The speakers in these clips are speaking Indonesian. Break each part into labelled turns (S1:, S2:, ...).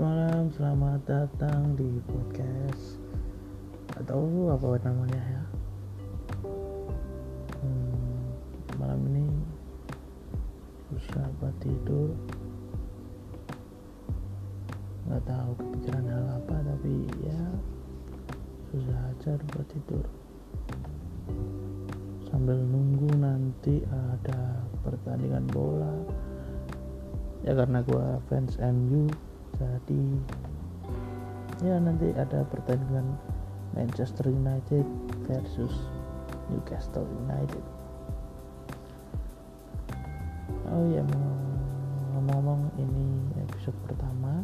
S1: malam, selamat datang di podcast atau apa namanya ya. Hmm, malam ini susah buat tidur. Nggak tahu kepikiran hal apa tapi ya susah aja buat tidur. Sambil nunggu nanti ada pertandingan bola ya karena gua fans MU jadi ya nanti ada pertandingan Manchester United versus Newcastle United. Oh ya ngomong-ngomong ini episode pertama.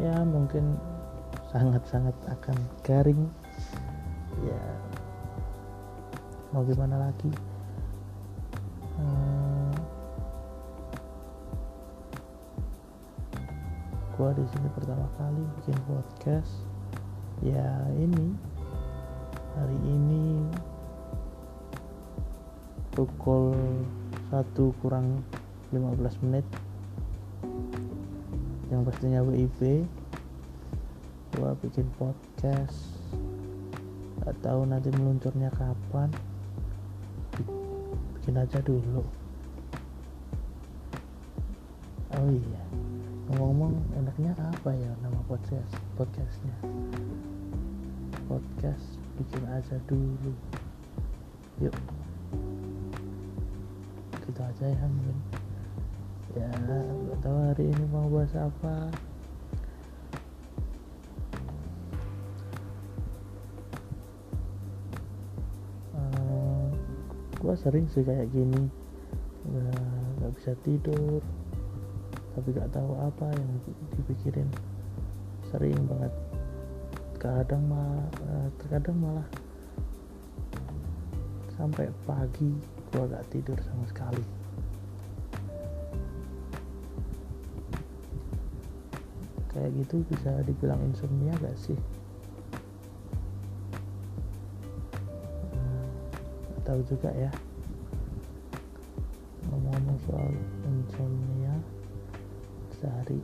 S1: Ya mungkin sangat-sangat akan garing. Ya mau gimana lagi gua di sini pertama kali bikin podcast. Ya ini. Hari ini pukul 1 kurang 15 menit. Yang pastinya WIB gua bikin podcast. Gak tahu nanti meluncurnya kapan. Bikin aja dulu. Oh iya ngomong-ngomong enaknya apa ya nama podcast podcastnya? Podcast bikin aja dulu. Yuk. Kita aja ya mungkin. Ya nggak tahu hari ini mau bahas apa. Uh, gua sering sih kayak gini. Nggak bisa tidur tapi gak tahu apa yang dipikirin. Sering banget. Kadang malah eh, terkadang malah sampai pagi gua gak tidur sama sekali. Kayak gitu bisa dibilang insomnia gak sih? Hmm, tahu juga ya. Ngomong-ngomong soal insomnia sehari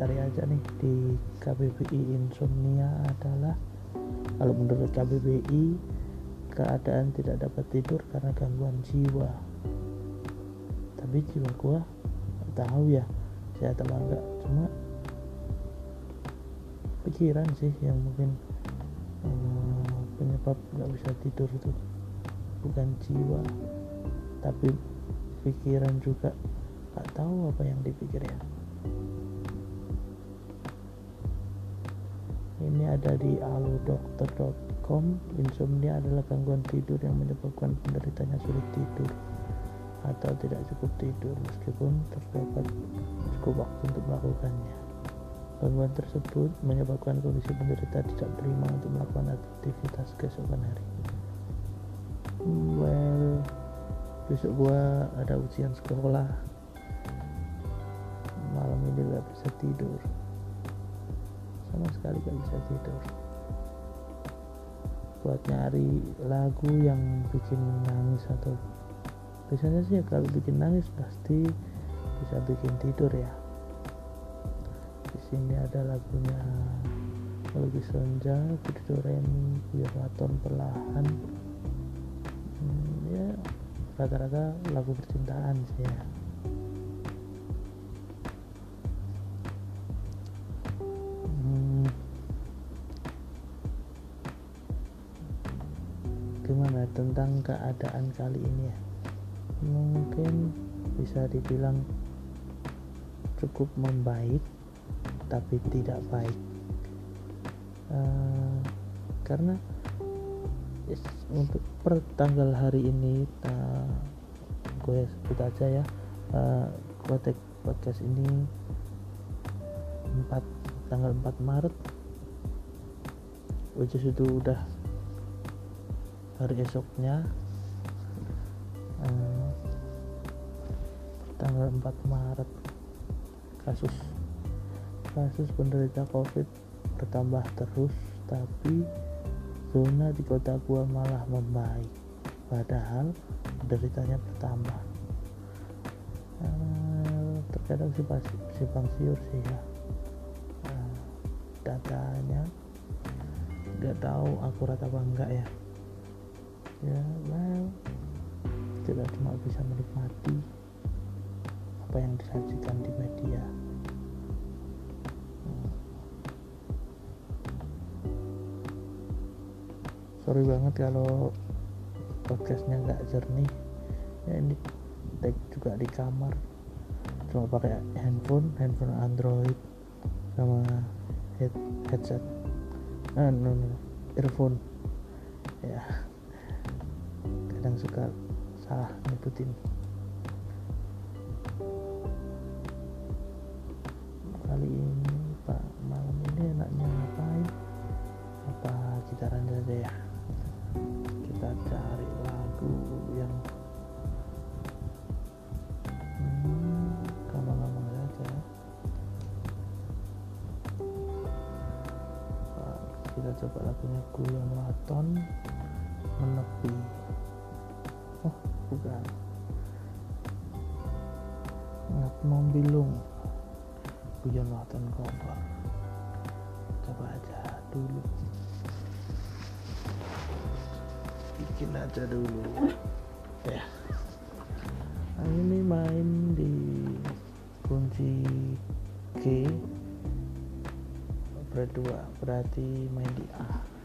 S1: cari aja nih di KBBI insomnia adalah kalau menurut KBBI keadaan tidak dapat tidur karena gangguan jiwa. Tapi jiwa gua tahu ya sehat apa enggak. Cuma pikiran sih yang mungkin hmm, penyebab nggak bisa tidur itu bukan jiwa tapi pikiran juga nggak tahu apa yang dipikir ya. Ini ada di alodokter.com insomnia adalah gangguan tidur yang menyebabkan penderitanya sulit tidur atau tidak cukup tidur meskipun terdapat cukup waktu untuk melakukannya. Gangguan tersebut menyebabkan kondisi penderita tidak prima untuk melakukan aktivitas keesokan hari. Well besok gua ada ujian sekolah tidur. Sama sekali gak bisa tidur. Buat nyari lagu yang bikin nangis atau biasanya sih kalau bikin nangis pasti bisa bikin tidur ya. Di sini ada lagunya Lagi Senja, Budi Remi, Waton Perlahan. Hmm, ya rata-rata lagu percintaan sih ya tentang keadaan kali ini ya. Mungkin bisa dibilang cukup membaik tapi tidak baik. Uh, karena untuk per tanggal hari ini uh, gue sebut aja ya uh, podcast ini 4 tanggal 4 Maret which is itu udah hari esoknya eh, tanggal 4 Maret kasus kasus penderita covid bertambah terus tapi zona di kota gua malah membaik. Padahal penderitanya bertambah. Eh, terkadang simpang, siur sih ya. Nah, datanya nggak tahu akurat apa enggak ya ya well kita cuma bisa menikmati apa yang disajikan di media. Hmm. sorry banget kalau podcastnya nggak jernih. Ya ini tag juga di kamar. Cuma pakai handphone handphone android sama head headset. Ah no, no, earphone. Ya kadang suka salah nyebutin kali ini pak malam ini enaknya ngapain? Apa gitaran saja ya? Kita cari lagu yang hmm, saja kita coba lagunya Guyon Waton Menepi oh bukan ngat membilung Waton cover coba aja dulu. Bikin aja dulu. Ya. Nah, ini main di kunci G. Berdua berarti main di A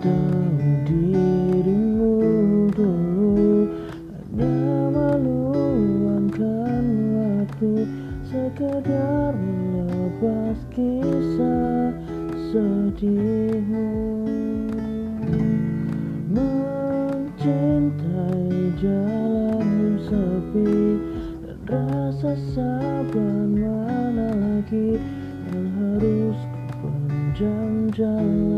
S1: Tahu dirimu dulu. Ada meluangkan waktu sekedar melepas kisah sedihmu. Mencintai jalan sepi dan rasa sabar mana lagi yang harus ku dalam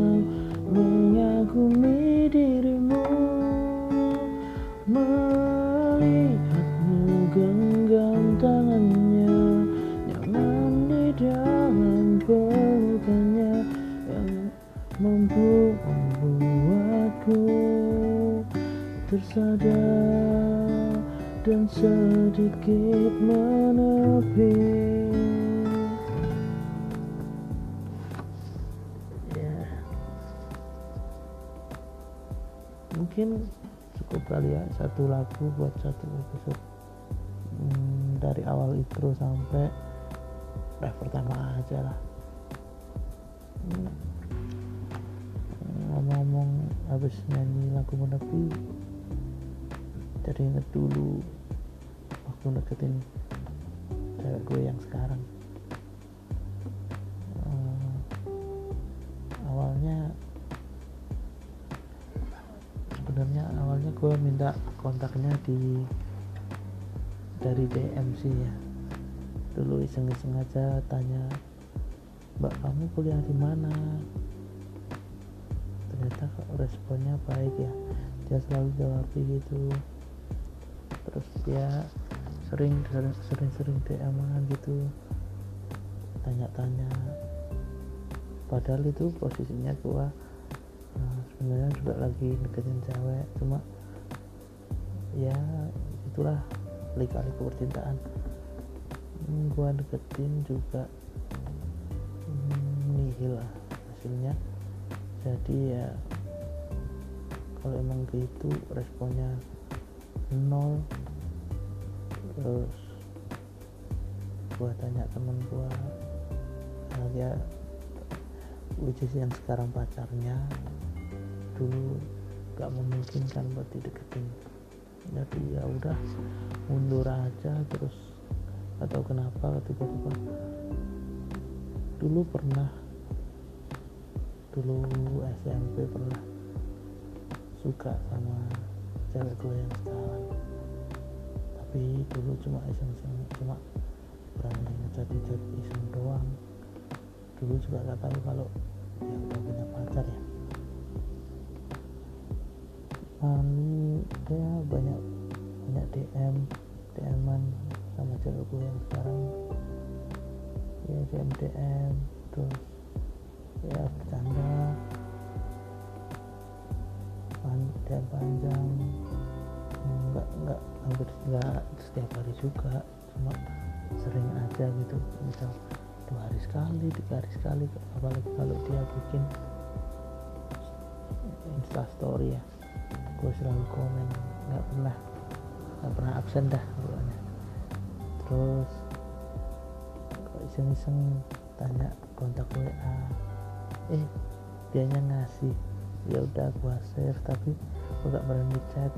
S1: mungkin cukup kali ya. Satu lagu buat satu episode. Hmm, dari awal intro sampai ref pertama aja lah. Hmm, ngomong-ngomong habis nyanyi lagu menepi jadi inget dulu waktu deketin cewek gue yang sekarang sebenarnya awalnya gue minta kontaknya di dari DM ya. Dulu iseng-iseng aja tanya mbak kamu kuliah di mana? Ternyata responnya baik ya. Dia selalu jawab gitu terus dia sering sering sering DM gitu. Tanya-tanya. Padahal itu posisinya gua sebenarnya juga lagi deketin cewek cuma ya itulah lika-liku percintaan. Hmm, gua deketin juga hmm, nihil lah hasilnya. Jadi ya kalau emang gitu responnya nol. Terus gua tanya temen gua nah dia which is yang sekarang pacarnya dulu gak memungkinkan buat dideketin. Jadi ya udah mundur aja terus. Atau kenapa tiba-tiba. Dulu pernah dulu SMP pernah suka sama cewek gue yang sekarang. Tapi dulu cuma iseng-iseng cuma berani ngecat ngecat iseng doang. Dulu juga gak tahu kalau dia udah punya pacar ya lalu dia banyak banyak DM DM-an sama gue yang sekarang. Ya DM DM terus ya bercanda. DM panjang. Enggak enggak hampir enggak setiap hari juga. Cuma sering aja gitu misal dua hari sekali tiga hari sekali apalagi kalau dia bikin insta story ya gue selalu komen nggak pernah nggak pernah absen dah pokoknya. Terus kok iseng-iseng tanya kontak WA eh dianya ngasih. Ya udah gua save tapi gua gak berani chat.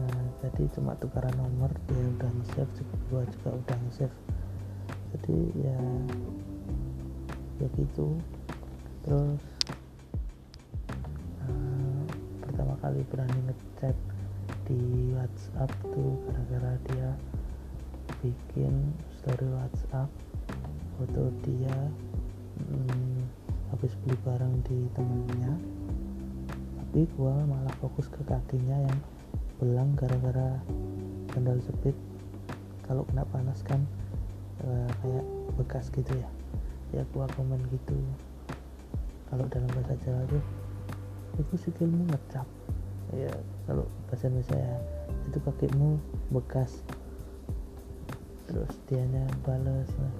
S1: Nah, jadi cuma tukaran nomor dia udah nge-save gua juga udah nge-save jadi ya ya gitu. Terus kali berani ngechat di WhatsApp tuh gara-gara dia bikin story WhatsApp foto dia hmm, habis beli barang di temennya. Tapi gua malah fokus ke kakinya yang belang gara-gara sandal jepit. Kalau kena panas kan uh, kayak bekas gitu ya. Ya gua komen gitu. Kalau dalam bahasa Jawa tuh itu sikilmu ngecap. Ya kalau bahasa Indonesia ya itu kakimu bekas. Terus dianya balas nah.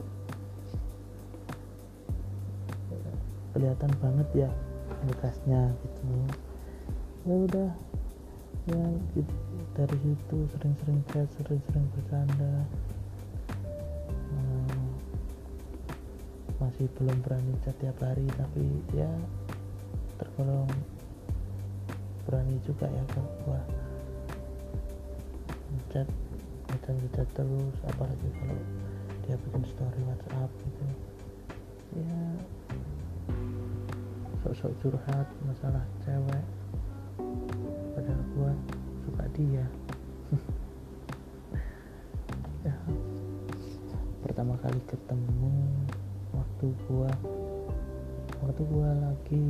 S1: kelihatan banget ya bekasnya gitu. Ya udah ya gitu, dari situ sering-sering chat sering-sering bercanda. Hmm, masih belum berani chat tiap hari tapi ya tergolong berani juga ya kalau gua chat ngechat ngechat terus apalagi kalau dia bikin story WhatsApp gitu. Ya. Sok-sok curhat masalah cewek. Padahal gua suka dia. Ya. Pertama kali ketemu waktu gua waktu gua lagi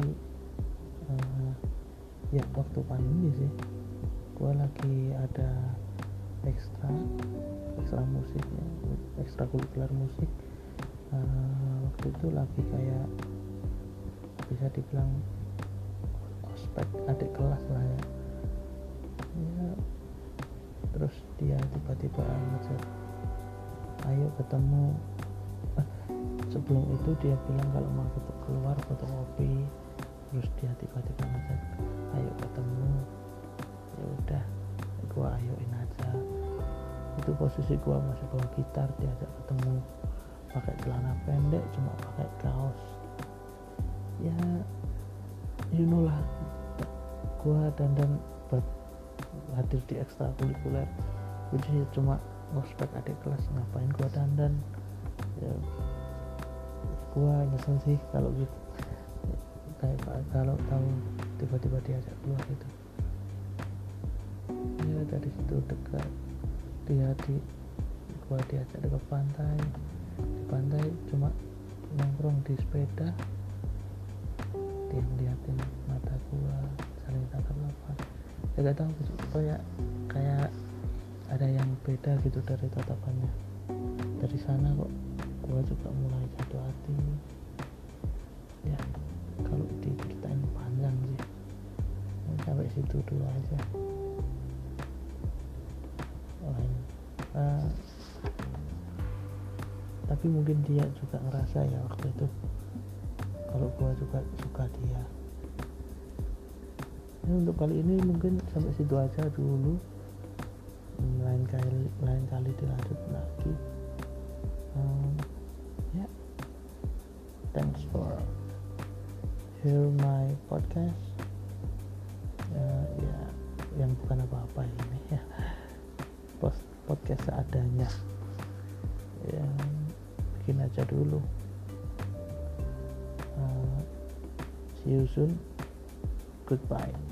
S1: uh, ya waktu pandemi sih. Gua lagi ada ekstra ekstra musiknya ekstra kulikuler musik. Uh, waktu itu lagi kayak bisa dibilang ospek adik kelas lah ya. Ya terus dia tiba-tiba ngechat ayo ketemu. Eh, sebelum itu dia bilang kalau mau keluar foto kopi terus dia tiba-tiba ngechat ayo ketemu. Ya udah gua ayoin aja. Itu posisi gua masih bawa gitar diajak ketemu. Pakai celana pendek cuma pakai kaos. Ya you know lah. Gua dandan buat hadir di ekstrakurikuler which is cuma ngospek adik kelas ngapain gua dandan? Ya gua nyesel sih kalau gitu kayak kalau tahu tiba-tiba diajak keluar gitu ya dari situ dekat. Dia di gua diajak dekat pantai. Di pantai cuma nongkrong di sepeda. Dia ngeliatin mata gua saling tatap apa ya gak tahu kayak kayak ada yang beda gitu dari tatapannya. Dari sana kok gua juga mulai jatuh hati. Ya kalau diceritain panjang sih. Sampai situ dulu aja. Uh, tapi mungkin dia juga ngerasa ya waktu itu. Kalau gue juga suka dia. Ya, untuk kali ini mungkin sampai situ aja dulu. Lain kali lain kali hear my podcast? Uh, ya yang bukan apa-apa ini ya. Post podcast seadanya. Yang bikin aja dulu. Uh, see you soon. Goodbye